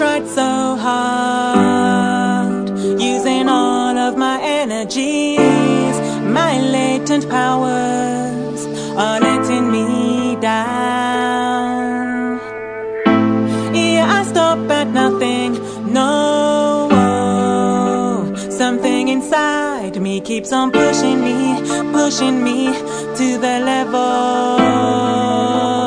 tried so hard, using all of my energies, my latent powers are letting me down. Yeah, I stop at nothing, no. Something inside me keeps on pushing me, pushing me to the level.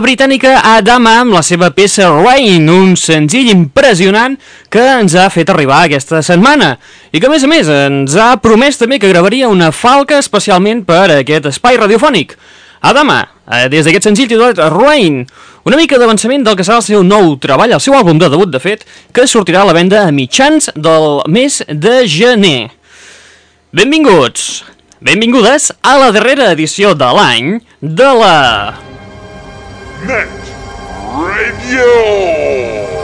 Britànica Adama amb la seva peça Rain, un senzill impressionant que ens ha fet arribar aquesta setmana i que a més a més ens ha promès també que gravaria una falca especialment per a aquest espai radiofònic. Adama, eh, des d'aquest senzill titulat Rain, una mica d'avançament del que serà el seu nou treball, el seu àlbum de debut de fet, que sortirà a la venda a mitjans del mes de gener. Benvinguts, benvingudes a la darrera edició de l'any de la... Net Radio.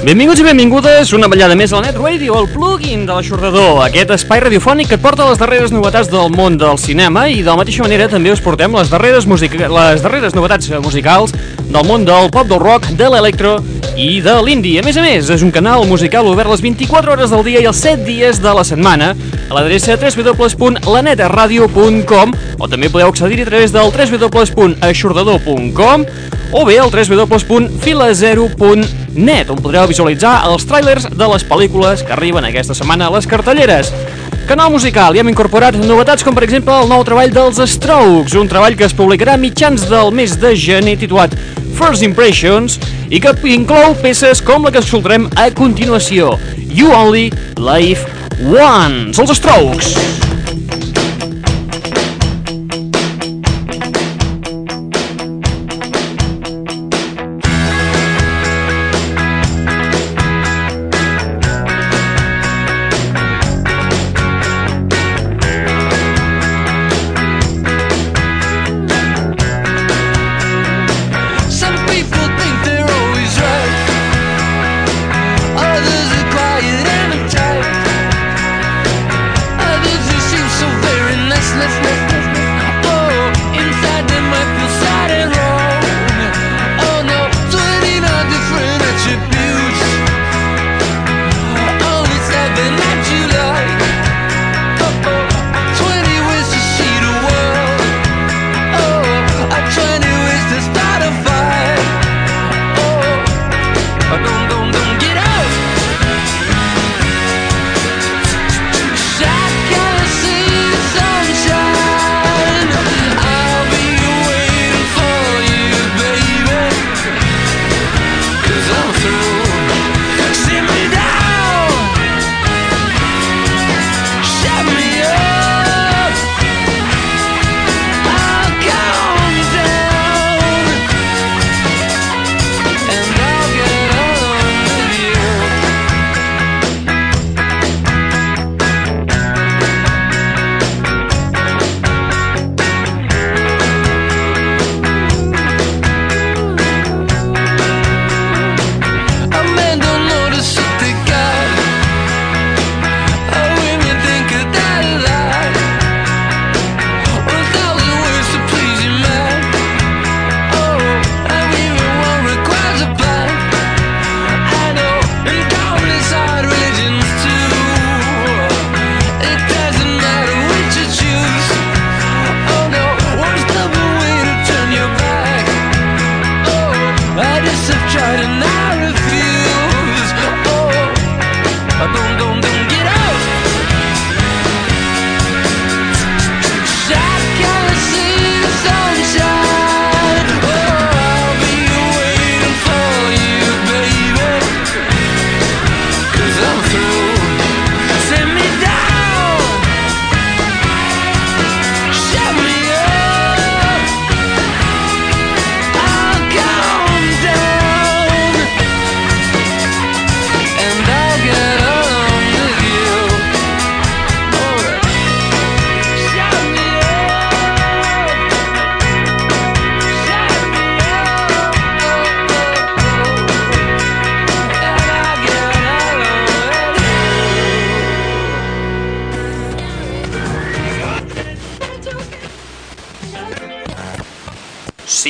Benvinguts i benvingudes una ballada més al Net Radio, el plugin de l'aixordador, aquest espai radiofònic que et porta les darreres novetats del món del cinema i de la mateixa manera també us portem les darreres, musica les darreres novetats musicals del món del pop, del rock, de l'electro i de l'indie. A més a més, és un canal musical obert les 24 hores del dia i els 7 dies de la setmana a l'adreça www.lanetradio.com o també podeu accedir-hi a través del www.aixordador.com o bé al www.filazero.net on podreu visualitzar els tràilers de les pel·lícules que arriben aquesta setmana a les cartelleres. Canal musical, hi hem incorporat novetats com per exemple el nou treball dels Strokes, un treball que es publicarà mitjans del mes de gener titulat First Impressions i que inclou peces com la que escoltarem a continuació, You Only Live Once, els Strokes.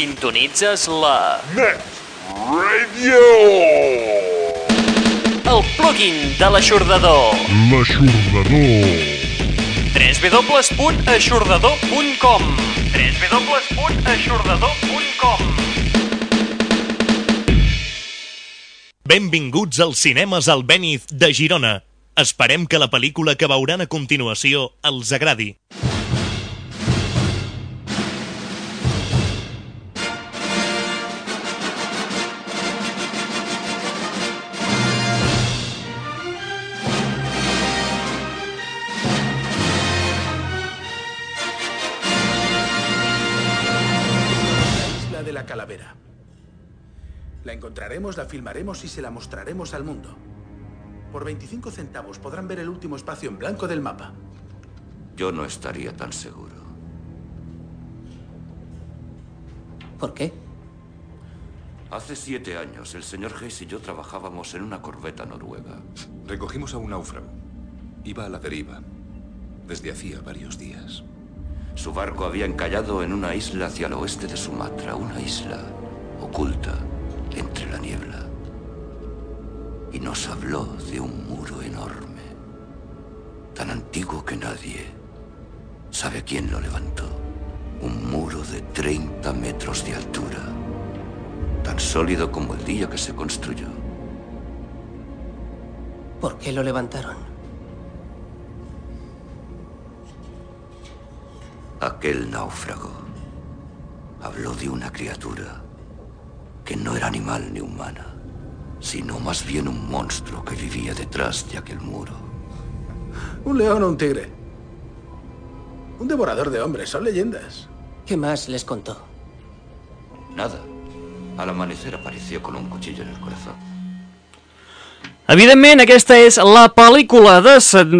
Sintonitzes la... Net Radio! el plugin de l'aixordador. L'aixordador. www.aixordador.com www.aixordador.com Benvinguts als cinemes Albéniz de Girona. Esperem que la pel·lícula que veuran a continuació els agradi. Encontraremos, la filmaremos y se la mostraremos al mundo. Por 25 centavos podrán ver el último espacio en blanco del mapa. Yo no estaría tan seguro. ¿Por qué? Hace siete años, el señor Hayes y yo trabajábamos en una corbeta noruega. Recogimos a un náufrago. Iba a la deriva. Desde hacía varios días. Su barco había encallado en una isla hacia el oeste de Sumatra, una isla oculta entre la niebla. Y nos habló de un muro enorme, tan antiguo que nadie sabe quién lo levantó. Un muro de 30 metros de altura, tan sólido como el día que se construyó. ¿Por qué lo levantaron? Aquel náufrago habló de una criatura que no era animal ni humana, sino más bien un monstruo que vivía detrás de aquel muro. Un león o un tigre. Un devorador de hombres, son leyendas. ¿Qué más les contó? Nada. Al amanecer apareció con un cuchillo en el corazón. Evidentment, aquesta és la pel·lícula de,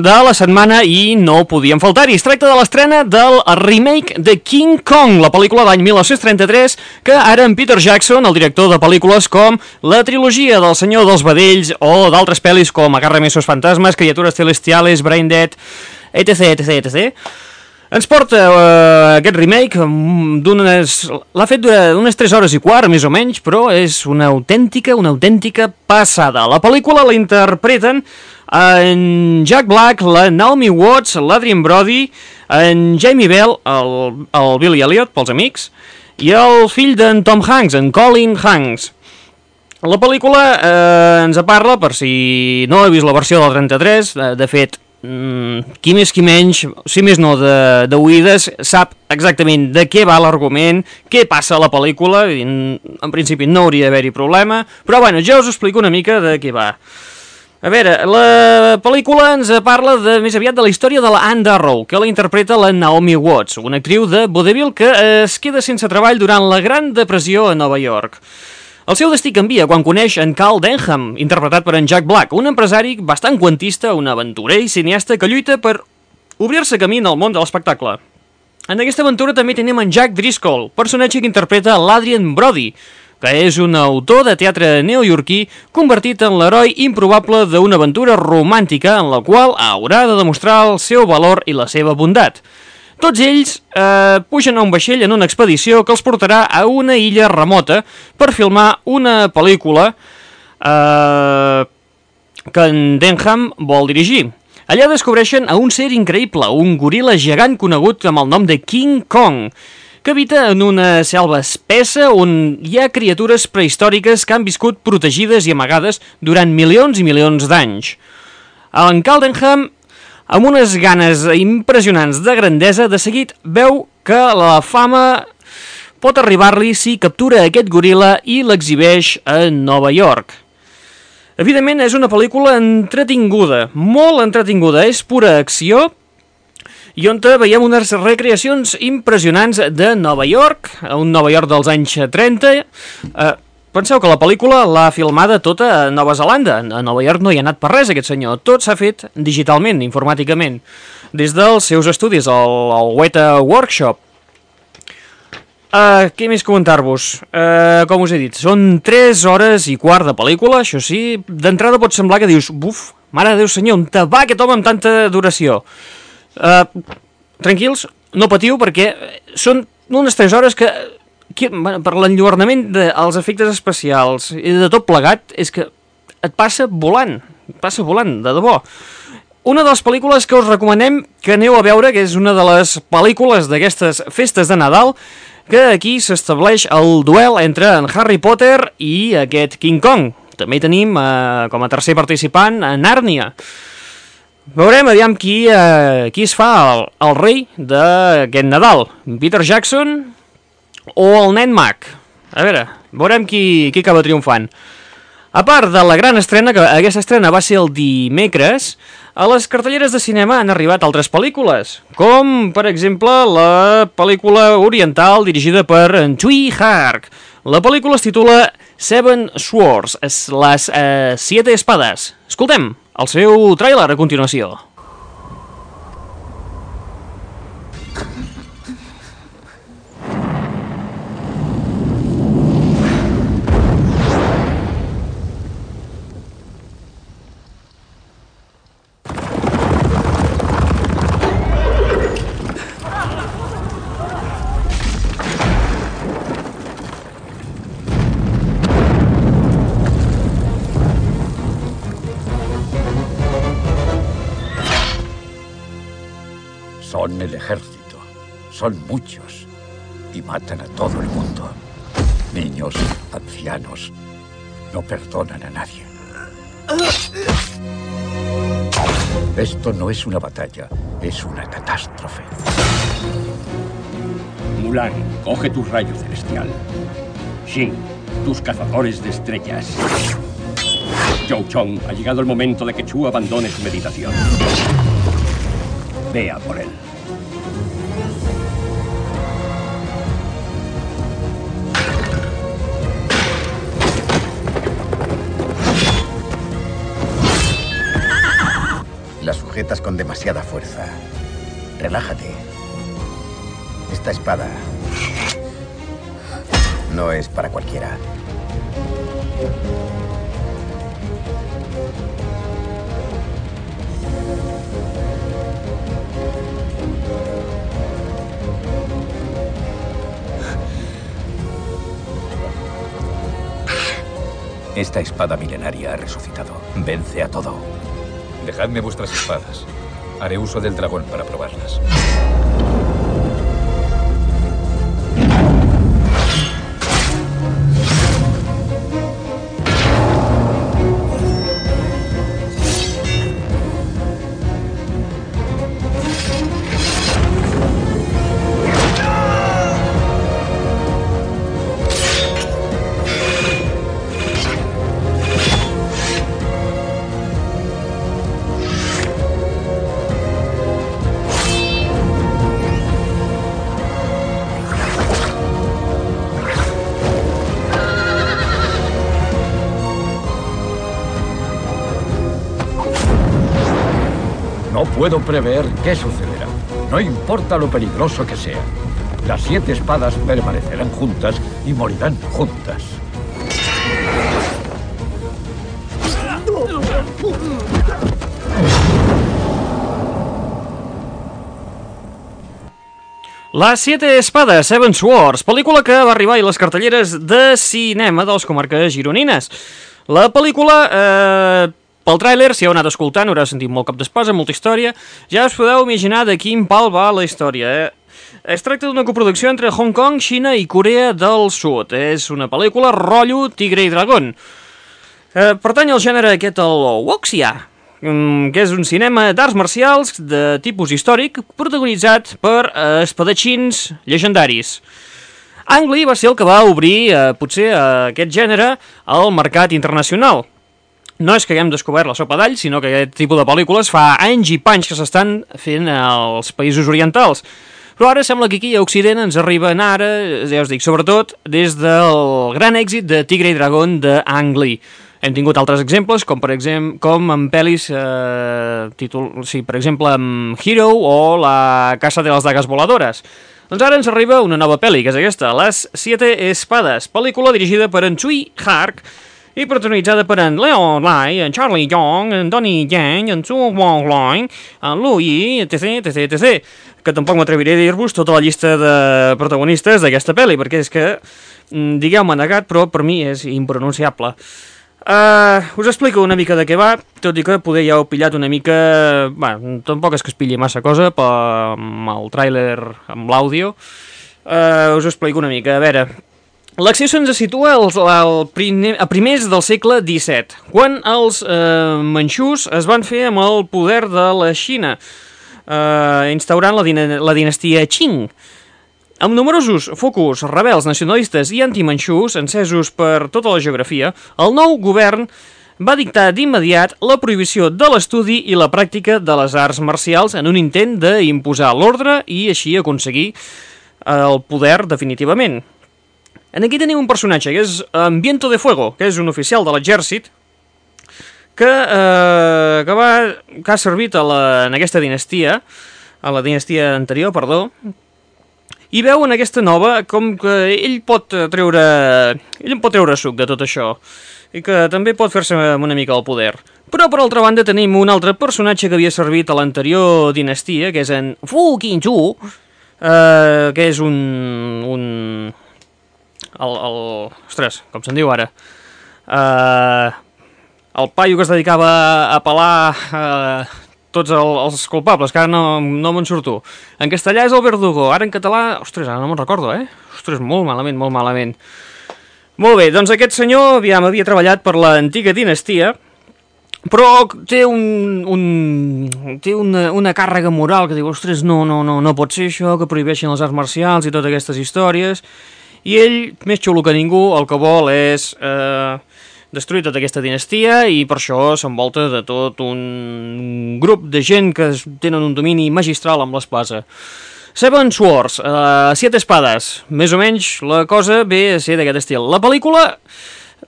de la setmana i no podien faltar-hi. Es tracta de l'estrena del remake de King Kong, la pel·lícula d'any 1933, que ara en Peter Jackson, el director de pel·lícules com la trilogia del Senyor dels Vedells o d'altres pel·lis com Agarra Mesos Fantasmes, Criatures Celestiales, Brain Dead, etc, etc, etc, ens porta eh, aquest remake mm, d'unes... L'ha fet durant unes 3 hores i quart, més o menys, però és una autèntica, una autèntica passada. La pel·lícula la interpreten en Jack Black, la Naomi Watts, l'Adrian Brody, en Jamie Bell, el, el Billy Elliot, pels amics, i el fill d'en Tom Hanks, en Colin Hanks. La pel·lícula eh, ens parla, per si no he vist la versió del 33, de, de fet, mm, qui més qui menys, si més no de, de oïdes, sap exactament de què va l'argument, què passa a la pel·lícula, i en, en principi no hauria d'haver-hi problema, però bueno, jo us explico una mica de què va. A veure, la pel·lícula ens parla de, més aviat de la història de la Anne Darrow, que la interpreta la Naomi Watts, una actriu de vodevil que es queda sense treball durant la Gran Depressió a Nova York. El seu destí canvia quan coneix en Carl Denham, interpretat per en Jack Black, un empresari bastant quantista, un aventurer i cineasta que lluita per obrir-se camí en el món de l'espectacle. En aquesta aventura també tenim en Jack Driscoll, personatge que interpreta l'Adrian Brody, que és un autor de teatre neoyorquí convertit en l'heroi improbable d'una aventura romàntica en la qual haurà de demostrar el seu valor i la seva bondat. Tots ells eh, pugen a un vaixell en una expedició que els portarà a una illa remota per filmar una pel·lícula eh, que en Denham vol dirigir. Allà descobreixen a un ser increïble, un goril·la gegant conegut amb el nom de King Kong, que habita en una selva espessa on hi ha criatures prehistòriques que han viscut protegides i amagades durant milions i milions d'anys. En Caldenham, amb unes ganes impressionants de grandesa, de seguit veu que la fama pot arribar-li si captura aquest goril·la i l'exhibeix a Nova York. Evidentment, és una pel·lícula entretinguda, molt entretinguda, és pura acció, i on veiem unes recreacions impressionants de Nova York, un Nova York dels anys 30. Eh, penseu que la pel·lícula l'ha filmada tota a Nova Zelanda. A Nova York no hi ha anat per res, aquest senyor. Tot s'ha fet digitalment, informàticament, des dels seus estudis, al, al Weta Workshop. Uh, què més comentar-vos? Uh, com us he dit, són 3 hores i quart de pel·lícula, això sí, d'entrada pot semblar que dius, buf, mare de Déu senyor, on te va aquest home amb tanta duració? Uh, tranquils, no patiu perquè són unes 3 hores que, per l'enlluernament dels efectes especials i de tot plegat és que et passa volant, et passa volant, de debò. Una de les pel·lícules que us recomanem que aneu a veure, que és una de les pel·lícules d'aquestes festes de Nadal, que aquí s'estableix el duel entre en Harry Potter i aquest King Kong. També tenim eh, com a tercer participant a Nàrnia. Veurem aviam qui, eh, qui es fa el, el rei d'aquest Nadal, Peter Jackson o el nen mag. A veure, veurem qui, qui acaba triomfant. A part de la gran estrena, que aquesta estrena va ser el dimecres, a les cartelleres de cinema han arribat altres pel·lícules, com, per exemple, la pel·lícula oriental dirigida per en Chui Hark. La pel·lícula es titula Seven Swords, es- les eh, Siete Espadas. Escoltem el seu tràiler a continuació. Son muchos. Y matan a todo el mundo. Niños, ancianos. No perdonan a nadie. Esto no es una batalla, es una catástrofe. Mulan, coge tus rayos celestial. Shin, tus cazadores de estrellas. Zhou Chong, ha llegado el momento de que Chu abandone su meditación. Vea por él. Sujetas con demasiada fuerza. Relájate. Esta espada no es para cualquiera. Esta espada milenaria ha resucitado. Vence a todo. Dejadme vuestras espadas. Haré uso del dragón para probarlas. Puedo prever qué sucederá. No importa lo peligroso que sea. Las siete espadas permanecerán juntas y morirán juntas. Les Siete Espades, Seven Swords, pel·lícula que va arribar a les cartelleres de cinema de les comarques gironines. La pel·lícula, eh, pel tràiler, si heu anat escoltant, haurà sentit molt cap d'espasa, molta història, ja us podeu imaginar de quin pal va la història. Eh? Es tracta d'una coproducció entre Hong Kong, Xina i Corea del Sud. És una pel·lícula rotllo Tigre i Dragón. Eh, pertany al gènere aquest, el Wuxia, mm, que és un cinema d'arts marcials de tipus històric protagonitzat per eh, espadatxins llegendaris. Ang Lee va ser el que va obrir, eh, potser, eh, aquest gènere al mercat internacional. No és que haguem descobert la sopa d'all, sinó que aquest tipus de pel·lícules fa anys i panys que s'estan fent als països orientals. Però ara sembla que aquí a Occident ens arriben ara, ja us dic, sobretot des del gran èxit de Tigre i Dragón de Ang Lee. Hem tingut altres exemples, com per exemple com en pel·lis, eh, títol, sí, per exemple, amb Hero o La Casa de les Dagues Voladores. Doncs ara ens arriba una nova pel·li, que és aquesta, Les Siete Espades, pel·lícula dirigida per en Chui Hark i protagonitzada per en Leon Lai, en Charlie Young, en Donnie Yang, en Su Wong Loin, en Louis, etc, etc, etc, que tampoc m'atreviré a dir-vos tota la llista de protagonistes d'aquesta pel·li, perquè és que, mm, digueu-me negat, però per mi és impronunciable. Uh, us explico una mica de què va, tot i que poder ja heu pillat una mica... Bueno, tampoc és que es pilli massa cosa, però amb el tràiler, amb l'àudio, uh, us explico una mica. A veure, l'acció se'ns situa al, al primer, a primers del segle XVII, quan els uh, manxús es van fer amb el poder de la Xina, uh, instaurant la, dina, la dinastia Qing. Amb numerosos focus rebels nacionalistes i antimanxús encesos per tota la geografia, el nou govern va dictar d'immediat la prohibició de l'estudi i la pràctica de les arts marcials en un intent d'imposar l'ordre i així aconseguir el poder definitivament. En aquí tenim un personatge, que és Ambiento de Fuego, que és un oficial de l'exèrcit, que, eh, que, va, que ha servit a la, en aquesta dinastia, a la dinastia anterior, perdó, i veu en aquesta nova com que ell pot treure ell pot treure suc de tot això i que també pot fer-se una mica el poder. Però, per altra banda, tenim un altre personatge que havia servit a l'anterior dinastia, que és en Fu Qingzhu, eh, que és un... un el, el, ostres, com se'n diu ara? Eh, el paio que es dedicava a pelar eh, tots el, els culpables, que ara no, no me'n surto. En castellà és el Verdugo, ara en català... Ostres, ara no me'n recordo, eh? Ostres, molt malament, molt malament. Molt bé, doncs aquest senyor, aviam, havia treballat per l'antiga dinastia, però té, un, un, té una, una càrrega moral que diu, ostres, no, no, no, no pot ser això, que prohibeixin les arts marcials i totes aquestes històries, i ell, més xulo que ningú, el que vol és eh, destruir tota aquesta dinastia i per això s'envolta de tot un grup de gent que tenen un domini magistral amb l'espasa. Seven Swords, uh, Siete Espades, més o menys la cosa ve a ser d'aquest estil. La pel·lícula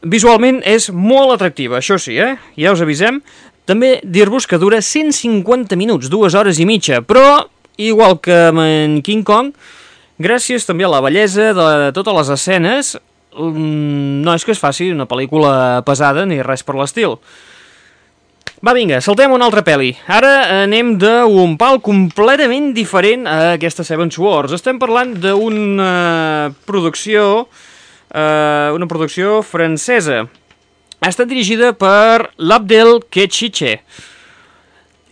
visualment és molt atractiva, això sí, eh? Ja us avisem. També dir-vos que dura 150 minuts, dues hores i mitja, però, igual que en King Kong, gràcies també a la bellesa de totes les escenes, mm, no és que es faci una pel·lícula pesada ni res per l'estil. Va, vinga, saltem una altra pel·li. Ara anem d'un pal completament diferent a aquesta Seven Swords. Estem parlant d'una producció, eh, una producció francesa. Ha estat dirigida per l'Abdel Kechiche.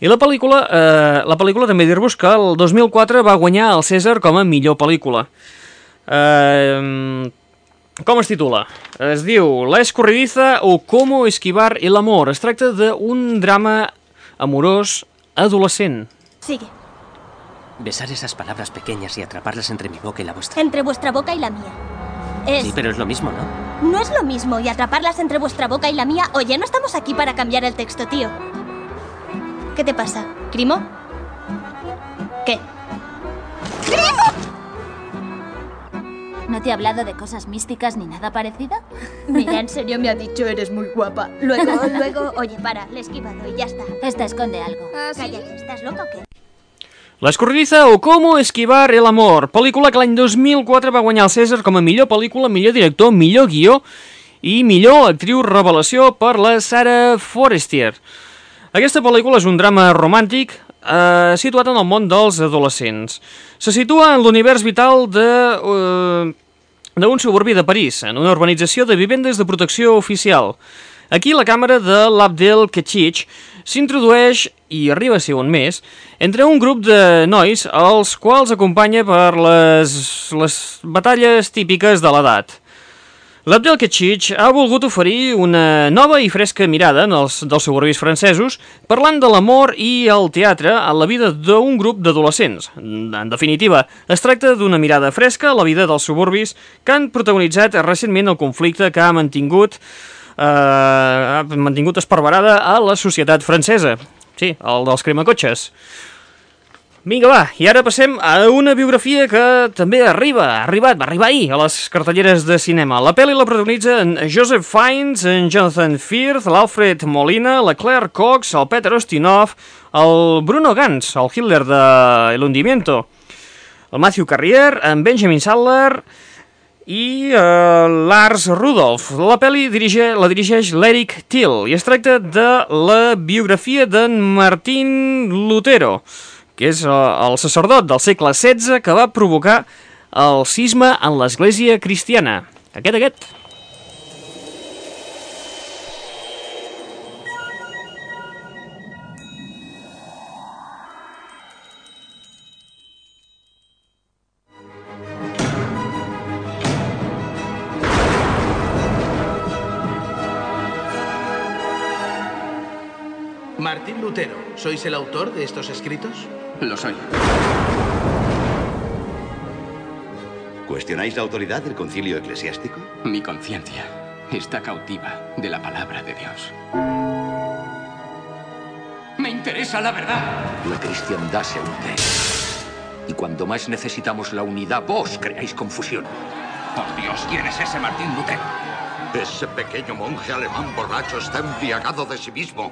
I la pel·lícula, eh, la pel·lícula també dir-vos que el 2004 va guanyar el César com a millor pel·lícula. Eh, com es titula? Es diu La escorridiza o Cómo esquivar el amor. Es tracta d'un drama amorós adolescent. Sigue. Besar esas palabras pequeñas y atraparlas entre mi boca y la vuestra. Entre vuestra boca y la mía. Es... Sí, pero es lo mismo, ¿no? No es lo mismo y atraparlas entre vuestra boca y la mía. Oye, no estamos aquí para cambiar el texto, tío. ¿Qué te pasa? ¿Crimo? ¿Qué? ¿No te ha hablado de cosas místicas ni nada parecido? Mira, en serio me ha dicho eres muy guapa. Luego, luego, oye, para, le he esquivado y ya está. Esta esconde algo. Cállate, ¿estás loca o qué? La escorridiza o Cómo esquivar el amor. Pel·lícula que l'any 2004 va guanyar el César com a millor pel·lícula, millor director, millor guió i millor actriu revelació per la Sarah Forestier. Aquesta pel·lícula és un drama romàntic eh, situat en el món dels adolescents. Se situa en l'univers vital de... Eh, d'un suburbi de París, en una urbanització de vivendes de protecció oficial. Aquí la càmera de l'Abdel Kechich s'introdueix, i arriba a ser un més, entre un grup de nois als quals acompanya per les, les batalles típiques de l'edat. L'Abdel Kechich ha volgut oferir una nova i fresca mirada en els, dels suburbis francesos, parlant de l'amor i el teatre a la vida d'un grup d'adolescents. En definitiva, es tracta d'una mirada fresca a la vida dels suburbis que han protagonitzat recentment el conflicte que ha mantingut eh, ha mantingut esparverada a la societat francesa. Sí, el dels cremacotxes. Vinga, va, i ara passem a una biografia que també arriba, ha arribat, va arribar ahir a les cartelleres de cinema. La pel·li la protagonitzen Joseph Fiennes, en Jonathan Firth, l'Alfred Molina, la Claire Cox, el Peter Ostinov, el Bruno Gantz, el Hitler de El Hundimiento, el Matthew Carrier, en Benjamin Sattler i uh, Lars Rudolph. La pel·li dirige, la dirigeix l'Eric Till i es tracta de la biografia d'en Martín Lutero, que és uh, el sacerdot del segle XVI que va provocar el cisma en l'església cristiana. Aquest, aquest. ¿Sois el autor de estos escritos? Lo soy. ¿Cuestionáis la autoridad del concilio eclesiástico? Mi conciencia está cautiva de la palabra de Dios. Me interesa la verdad. La cristiandad se hunde. Y cuando más necesitamos la unidad, vos creáis confusión. Por Dios, ¿quién es ese Martín Lutero? Ese pequeño monje alemán borracho está embriagado de sí mismo.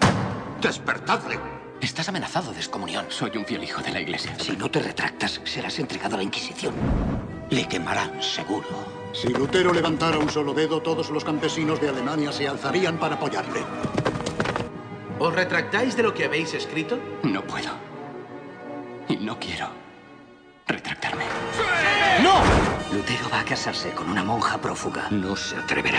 Despertadle. Estás amenazado de excomunión. Soy un fiel hijo de la iglesia. Si no te retractas, serás entregado a la Inquisición. Le quemarán, seguro. Si Lutero levantara un solo dedo, todos los campesinos de Alemania se alzarían para apoyarle. ¿Os retractáis de lo que habéis escrito? No puedo. Y no quiero retractarme. ¡No! Lutero va a casarse con una monja prófuga. No se atreverá.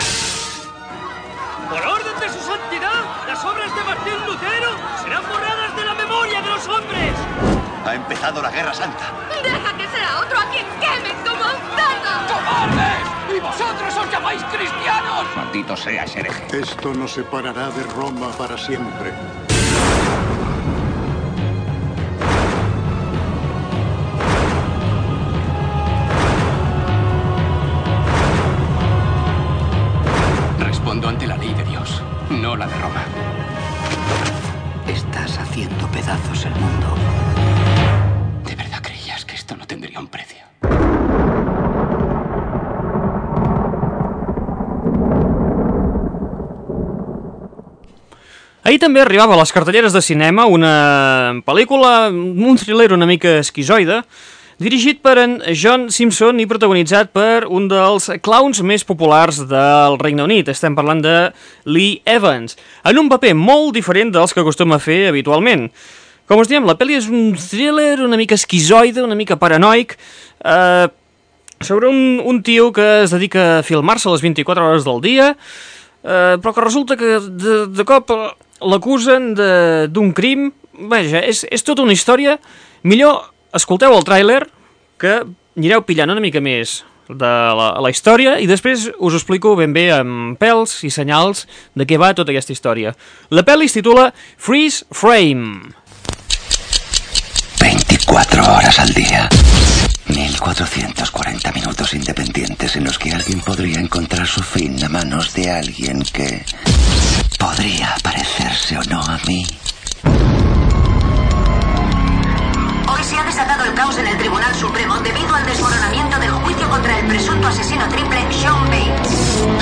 Por orden de su santidad, las obras de Martín Lutero serán borradas de la memoria. de los hombres! Ha empezado la Guerra Santa. ¡Deja que sea otro a quien quemen como un cerdo! ¡Cobardes! ¡Y vosotros os llamáis cristianos! Maldito seas, hereje. Esto nos separará de Roma para siempre. Ahir també arribava a les cartelleres de cinema una pel·lícula, un thriller una mica esquizoide, dirigit per en John Simpson i protagonitzat per un dels clowns més populars del Regne Unit. Estem parlant de Lee Evans, en un paper molt diferent dels que acostuma a fer habitualment. Com us diem, la pel·li és un thriller una mica esquizoide, una mica paranoic, eh, sobre un, un tio que es dedica a filmar-se les 24 hores del dia, eh, però que resulta que de, de cop l'acusen d'un crim. Vaja, és, és tota una història. Millor escolteu el tràiler, que anireu pillant una mica més de la, la història i després us explico ben bé amb pèls i senyals de què va tota aquesta història. La pel·li es titula Freeze Frame. 24 horas al día. 1440 minutos independientes en los que alguien podría encontrar su fin a manos de alguien que podría parecerse o no a mí. Hoy se ha desatado el caos en el Tribunal Supremo debido al desmoronamiento del juicio contra el presunto asesino triple Sean Bates.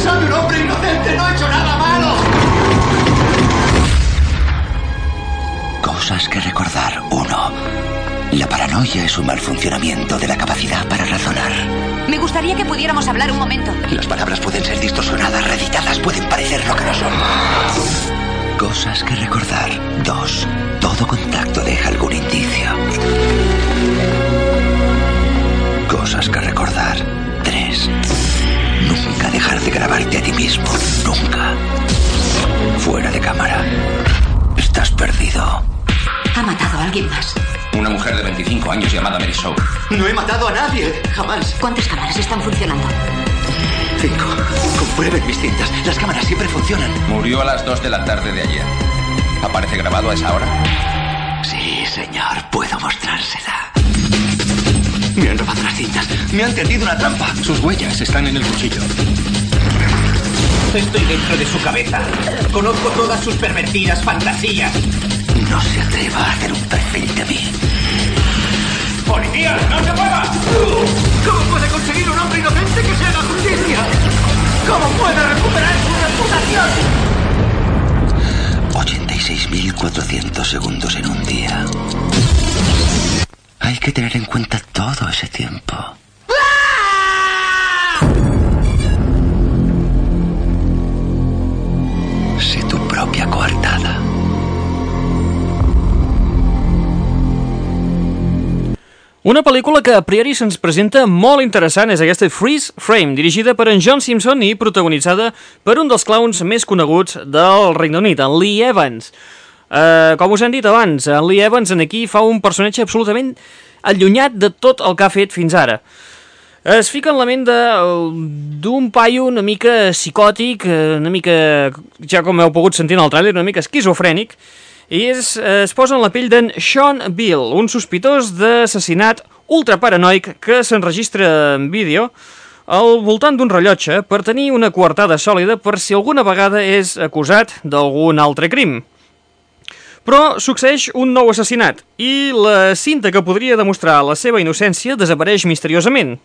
¡Soy un hombre inocente! ¡No he hecho nada malo! Cosas que recordar. La paranoia es un mal funcionamiento de la capacidad para razonar. Me gustaría que pudiéramos hablar un momento. Las palabras pueden ser distorsionadas, reeditadas, pueden parecer lo que no son. Cosas que recordar. Dos. Todo contacto deja algún indicio. Cosas que recordar. Tres. Nunca dejar de grabarte a ti mismo. Nunca. Fuera de cámara. Estás perdido. Ha matado a alguien más. Una mujer de 25 años llamada Mary Shaw. No he matado a nadie, jamás. ¿Cuántas cámaras están funcionando? Cinco. Con pruebas distintas. Las cámaras siempre funcionan. Murió a las 2 de la tarde de ayer. ¿Aparece grabado a esa hora? Sí, señor. Puedo mostrársela. Me han robado las cintas. Me han tendido una trampa. Sus huellas están en el cuchillo. Estoy dentro de su cabeza. Conozco todas sus pervertidas fantasías. No se atreva a hacer un perfil de mí. ¡Policía! ¡No se mueva! ¿Cómo puede conseguir un hombre inocente que se haga justicia? ¿Cómo puede recuperar su reputación? 86.400 segundos en un día. Hay que tener en cuenta todo ese tiempo. Una pel·lícula que a priori se'ns presenta molt interessant és aquesta Freeze Frame, dirigida per en John Simpson i protagonitzada per un dels clowns més coneguts del Regne Unit, en Lee Evans. Uh, com us hem dit abans, en Lee Evans en aquí fa un personatge absolutament allunyat de tot el que ha fet fins ara. Es fica en la ment de- d'un paio una mica psicòtic, eh, una mica, ja com heu pogut sentir en el tràiler, una mica esquizofrènic, i es, es posa en la pell d'en Sean Bill, un sospitós d'assassinat ultraparanoic que s'enregistra en vídeo al voltant d'un rellotge per tenir una coartada sòlida per si alguna vegada és acusat d'algun altre crim. Però succeeix un nou assassinat i la cinta que podria demostrar la seva innocència desapareix misteriosament.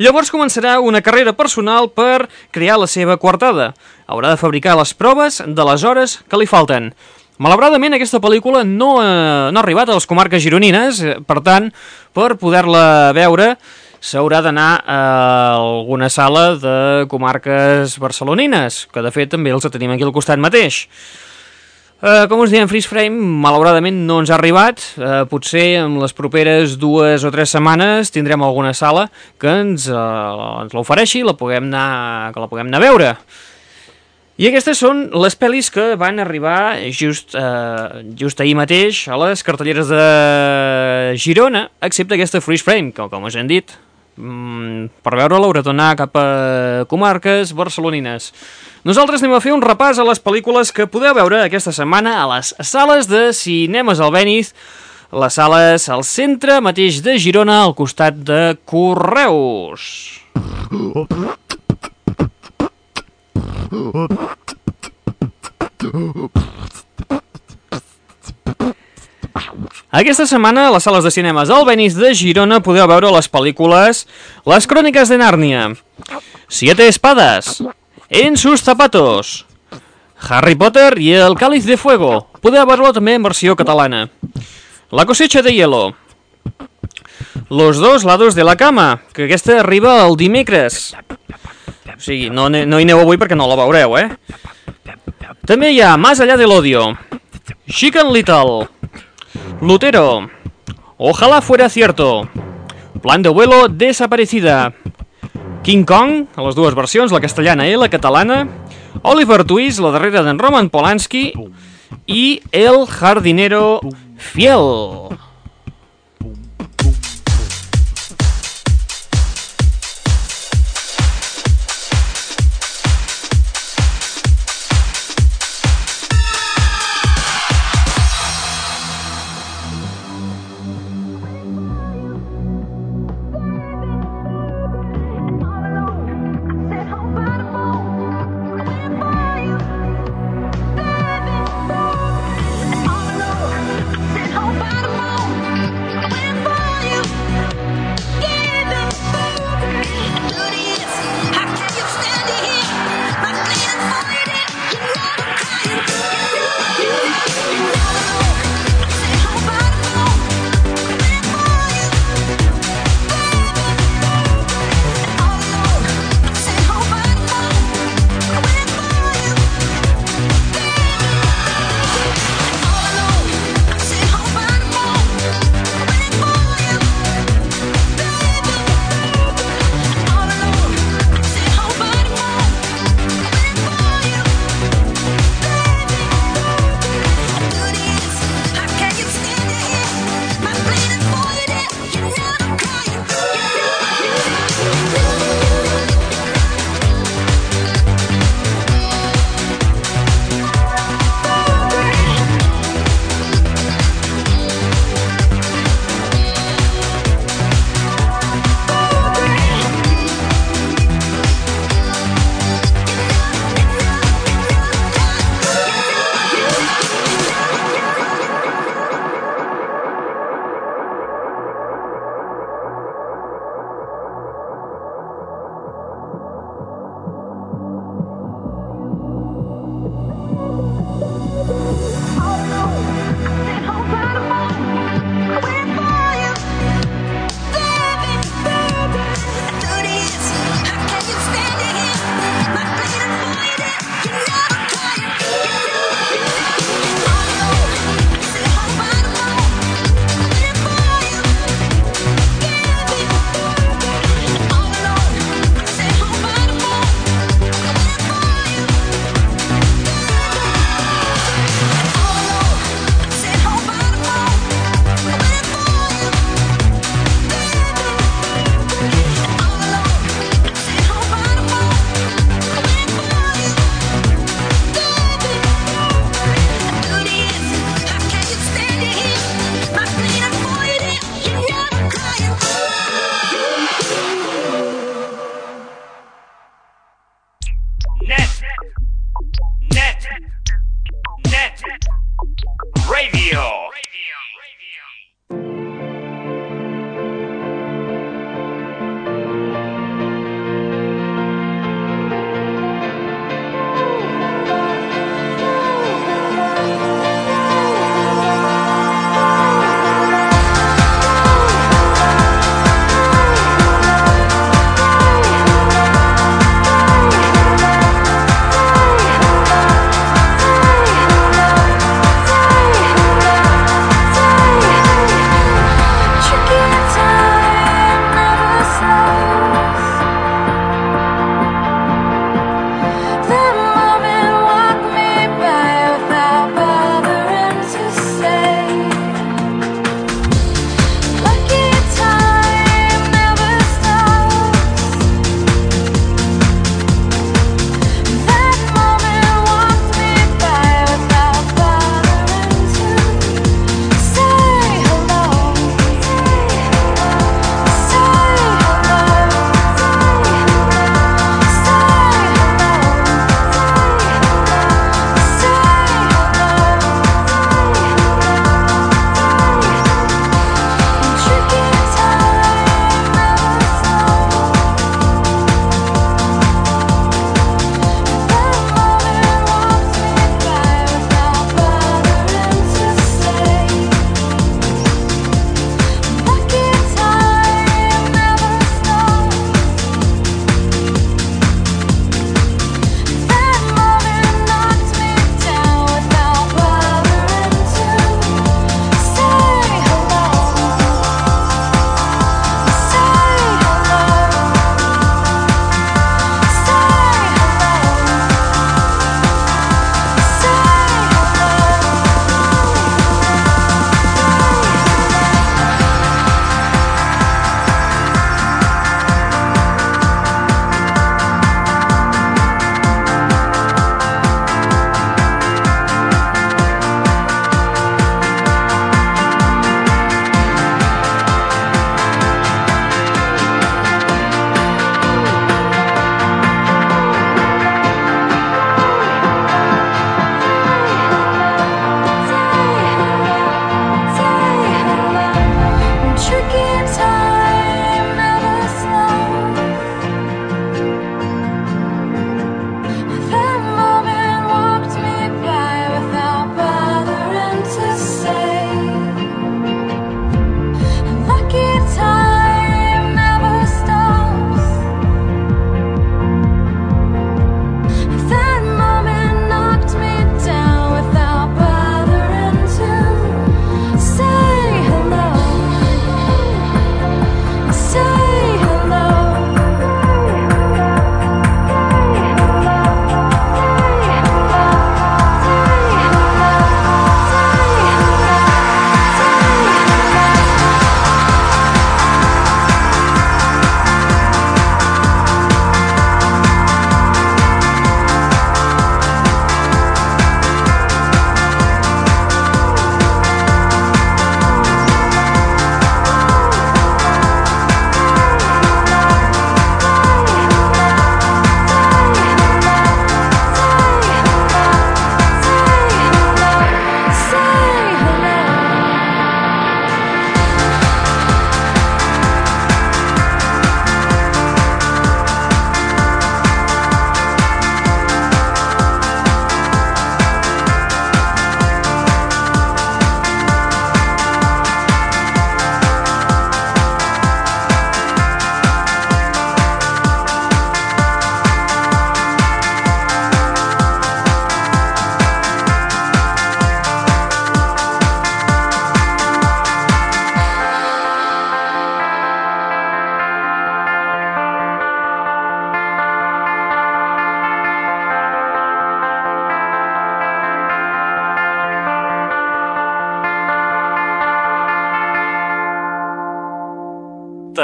Llavors començarà una carrera personal per crear la seva coartada. Haurà de fabricar les proves de les hores que li falten. Malauradament, aquesta pel·lícula no, eh, no ha arribat a les comarques gironines, eh, per tant, per poder-la veure s'haurà d'anar a alguna sala de comarques barcelonines, que de fet també els tenim aquí al costat mateix. Uh, com us diem, Freeze Frame, malauradament no ens ha arribat. Uh, potser en les properes dues o tres setmanes tindrem alguna sala que ens, uh, ens l'ofereixi i la puguem anar, que la puguem anar a veure. I aquestes són les pel·lis que van arribar just, eh, just ahir mateix a les cartelleres de Girona, excepte aquesta Freeze Frame, que com us hem dit, mm, per veure-la haurà d'anar cap a comarques barcelonines. Nosaltres anem a fer un repàs a les pel·lícules que podeu veure aquesta setmana a les sales de cinemes al Beniz, les sales al centre mateix de Girona, al costat de Correus. Aquesta setmana a les sales de cinemes al Benís de Girona podeu veure les pel·lícules Les Cròniques de Nàrnia, Siete Espadas, En sus zapatos, Harry Potter i El Cáliz de Fuego. Podeu veure-lo també en versió catalana. La cosecha de hielo, Los dos lados de la cama, que aquesta arriba el dimecres. O sigui, no, no hi aneu avui perquè no la veureu, eh? També hi ha Más allá del odio, Chicken Little, Lutero, Ojalá fuera cierto, Plan de vuelo desaparecida, King Kong, a les dues versions, la castellana i la catalana, Oliver Twist, la darrera d'en Roman Polanski, i El jardinero fiel.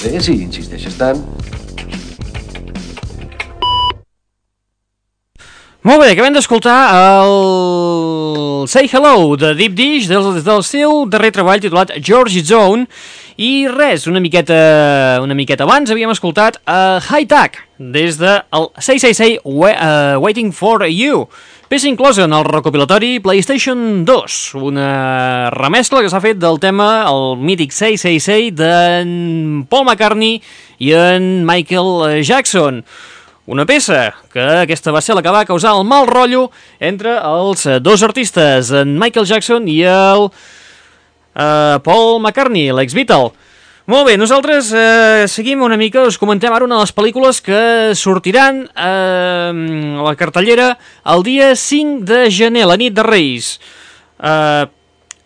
Bé, si insisteixes tant. Molt bé, acabem d'escoltar el Say Hello de Deep Dish del, del seu darrer treball titulat George Zone i res, una miqueta, una miqueta abans havíem escoltat uh, High Tech des de el 666 Wa- uh, Waiting for You peça inclosa en el recopilatori PlayStation 2 una remescla que s'ha fet del tema el mític 666 d'en Paul McCartney i en Michael Jackson una peça que aquesta va ser la que va causar el mal rotllo entre els eh, dos artistes, en Michael Jackson i el uh, Paul McCartney, l'ex-Beatle. Molt bé, nosaltres eh, seguim una mica, us comentem ara una de les pel·lícules que sortiran eh, a la cartellera el dia 5 de gener, la nit de Reis. Eh,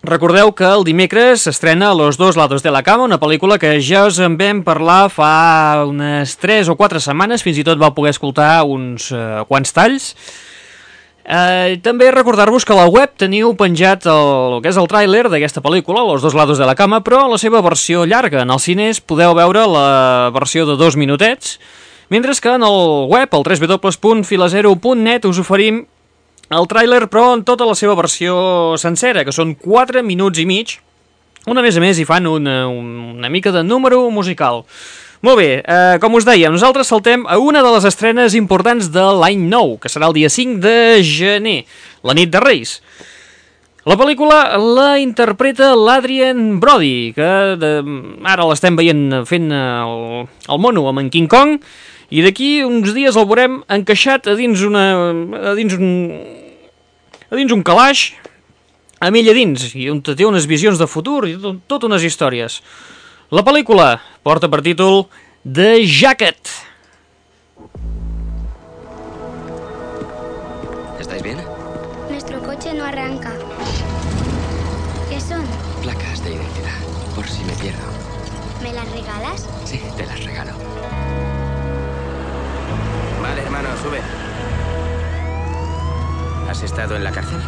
Recordeu que el dimecres s'estrena Los dos lados de la cama, una pel·lícula que ja us en vam parlar fa unes 3 o 4 setmanes, fins i tot vau poder escoltar uns eh, quants talls. Eh, també recordar-vos que a la web teniu penjat el, el que és el tràiler d'aquesta pel·lícula, Los dos lados de la cama, però la seva versió llarga. En els cines podeu veure la versió de dos minutets, mentre que en el web, el www.filazero.net, us oferim el tràiler, però en tota la seva versió sencera, que són 4 minuts i mig, on a més a més hi fan una, una mica de número musical. Molt bé, eh, com us deia, nosaltres saltem a una de les estrenes importants de l'any nou, que serà el dia 5 de gener, la nit de Reis. La pel·lícula la interpreta l'Adrian Brody, que de, ara l'estem veient fent el, el mono amb en King Kong, i d'aquí uns dies el veurem encaixat a dins una... a dins un... a dins un calaix, amb ell a dins, i on té unes visions de futur i tot, tot unes històries. La pel·lícula porta per títol The Jacket. ¿Estáis bien? Nuestro coche no arranca. ¿Qué son? Placas de identidad, por si me pierdo. ¿Me las regalas? Sí, te las regalo. Vale, hermano, sube. ¿Has estado en la cárcel?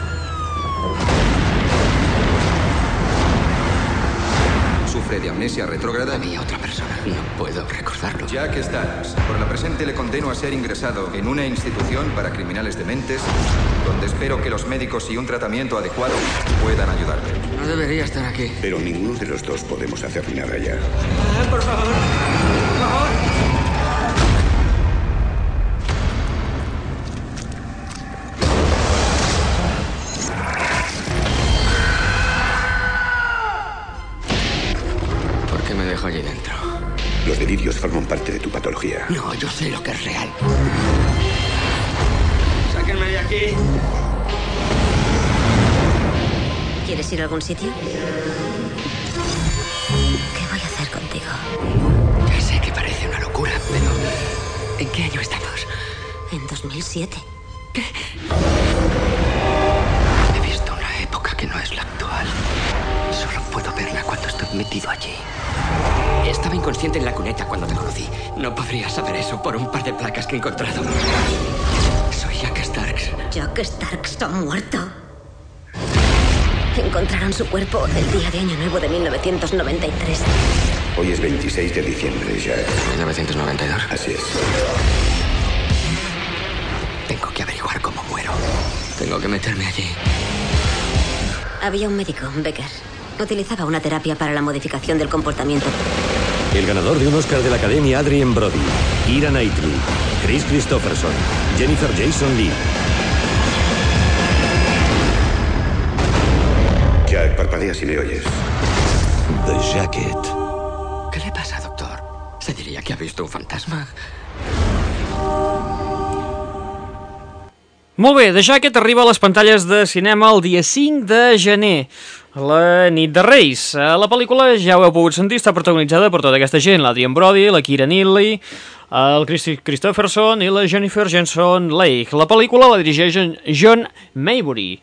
¿Sufre de amnesia retrógrada? Había otra persona. No puedo recordarlo. Jack Starks, por la presente le condeno a ser ingresado en una institución para criminales dementes, donde espero que los médicos y un tratamiento adecuado puedan ayudarle. No debería estar aquí. Pero ninguno de los dos podemos hacer nada ya. por favor. Por favor. Algún sitio? ¿Qué voy a hacer contigo? Ya sé que parece una locura, pero... ¿En qué año estamos? En 2007. He visto una época que no es la actual. Solo puedo verla cuando estoy metido allí. Estaba inconsciente en la cuneta cuando te conocí. No podría saber eso por un par de placas que he encontrado. Soy Jack Starks. Jack Starks ha muerto. Su cuerpo el día de Año Nuevo de 1993. Hoy es 26 de diciembre, Jack. 1992. Así es. Tengo que averiguar cómo muero. Tengo que meterme allí. Había un médico, Becker. Utilizaba una terapia para la modificación del comportamiento. El ganador de un Oscar de la Academia, Adrien Brody. Ira Knightley. Chris Christopherson. Jennifer Jason Lee. Parpadea si me oyes. The Jacket. ¿Qué le pasa, doctor? ¿Se diría que ha visto un fantasma? Molt bé, The Jacket arriba a les pantalles de cinema el dia 5 de gener, la nit de Reis. Eh, La pel·lícula, ja ho heu pogut sentir, està protagonitzada per tota aquesta gent, l'Adrian Brody, la Kira Knightley, el Christy Christopherson i la Jennifer Jason Leigh. La pel·lícula la dirigeix John Maybury.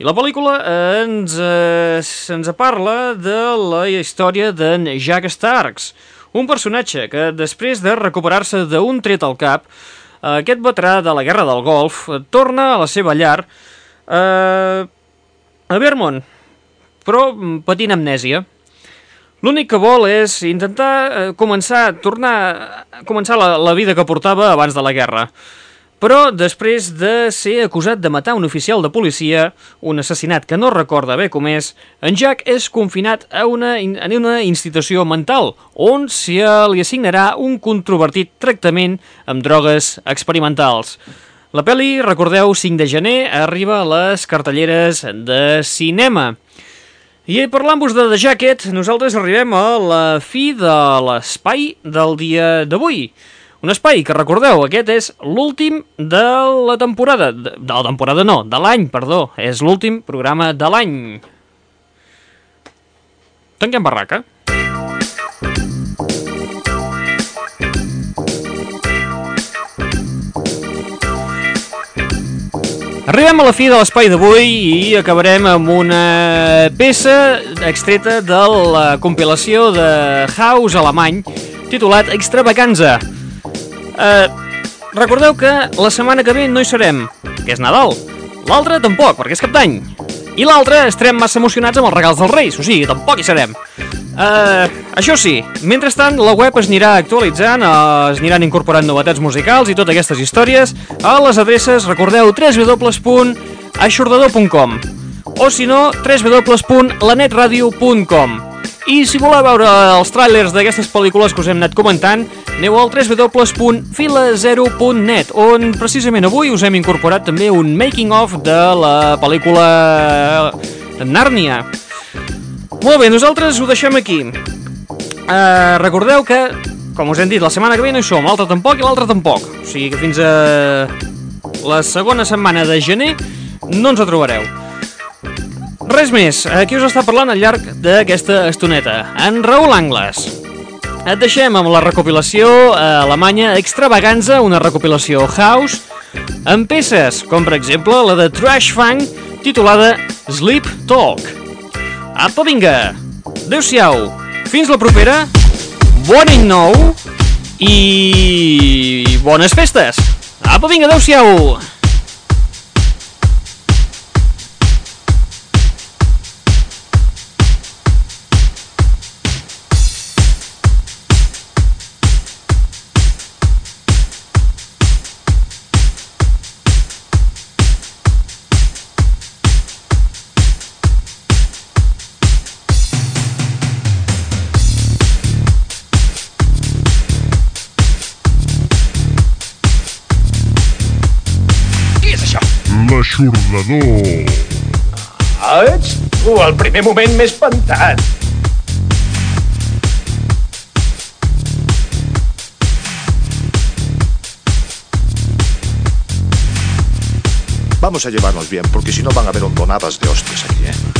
I la pel·lícula ens, eh, ens parla de la història d'en Jack Starks, un personatge que després de recuperar-se d'un tret al cap, aquest veterà de la Guerra del Golf torna a la seva llar eh, a Vermont, però patint amnèsia. L'únic que vol és intentar eh, començar, tornar començar la, la vida que portava abans de la guerra. Però després de ser acusat de matar un oficial de policia, un assassinat que no recorda bé com és, en Jack és confinat a una, en una institució mental, on se li assignarà un controvertit tractament amb drogues experimentals. La pel·li, recordeu, 5 de gener, arriba a les cartelleres de cinema. I parlant-vos de The Jacket, nosaltres arribem a la fi de l'espai del dia d'avui. Un espai que, recordeu, aquest és l'últim de la temporada. De, de la temporada no, de l'any, perdó. És l'últim programa de l'any. Tanquem barraca. Arribem a la fi de l'espai d'avui i acabarem amb una peça extreta de la compilació de House alemany titulat Extravaganza. Eh, recordeu que la setmana que ve no hi serem, que és Nadal. L'altra tampoc, perquè és cap d'any. I l'altra estarem massa emocionats amb els regals dels Reis, o sigui, tampoc hi serem. Uh, això sí, mentrestant la web es anirà actualitzant, uh, es aniran incorporant novetats musicals i totes aquestes històries a les adreces, recordeu, www.aixordador.com o si no, www.lanetradio.com i si voleu veure els tràilers d'aquestes pel·lícules que us hem anat comentant, aneu al www.filazero.net on precisament avui us hem incorporat també un making-of de la pel·lícula Nàrnia. Molt bé, nosaltres ho deixem aquí. Uh, recordeu que, com us hem dit, la setmana que ve no hi som, l'altra tampoc i l'altra tampoc. O sigui que fins a la segona setmana de gener no ens trobareu. Res més, aquí us està parlant al llarg d'aquesta estoneta, en Raül Angles. Et deixem amb la recopilació eh, alemanya Extravaganza, una recopilació house, amb peces, com per exemple la de Trash Funk, titulada Sleep Talk. Apa, vinga! Adéu-siau! Fins la propera! Bon any nou! I... bones festes! Apa, vinga, adéu-siau! L'aixordador. Ah, ets tu, el primer moment m'he espantat. Vamos a llevarnos bien, porque si no van a haber hondonadas de hostias aquí, ¿eh?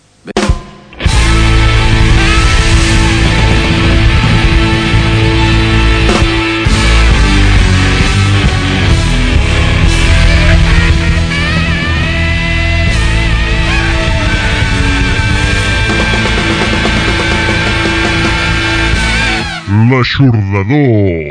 L'aixordador.